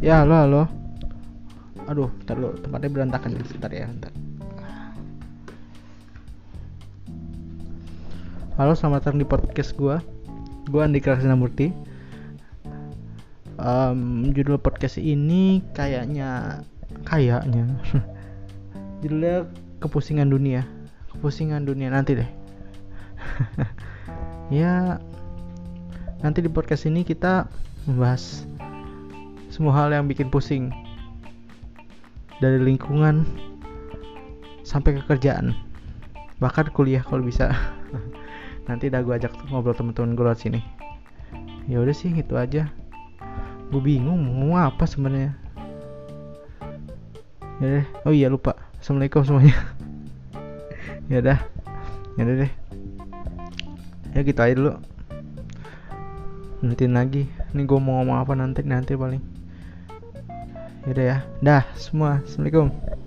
Ya, halo, halo. Aduh, bentar dulu, tempatnya berantakan nih, sebentar ya, bentar. Halo, selamat datang di podcast gua. Gua Andi Krisnamurti. Um, judul podcast ini kayaknya kayaknya judulnya kepusingan dunia. Kepusingan dunia nanti deh. ya nanti di podcast ini kita membahas semua hal yang bikin pusing. Dari lingkungan sampai ke kerjaan. Bahkan kuliah kalau bisa. Nanti dah gue ajak ngobrol temen-temen gue lewat sini. Ya udah sih gitu aja. Gue bingung mau apa sebenarnya. Ya deh. Oh iya lupa. Assalamualaikum semuanya. Ya dah ya deh. Ya gitu aja dulu nantiin lagi ini gue mau ngomong apa nanti nanti paling Yaudah ya. Dah semua. Assalamualaikum.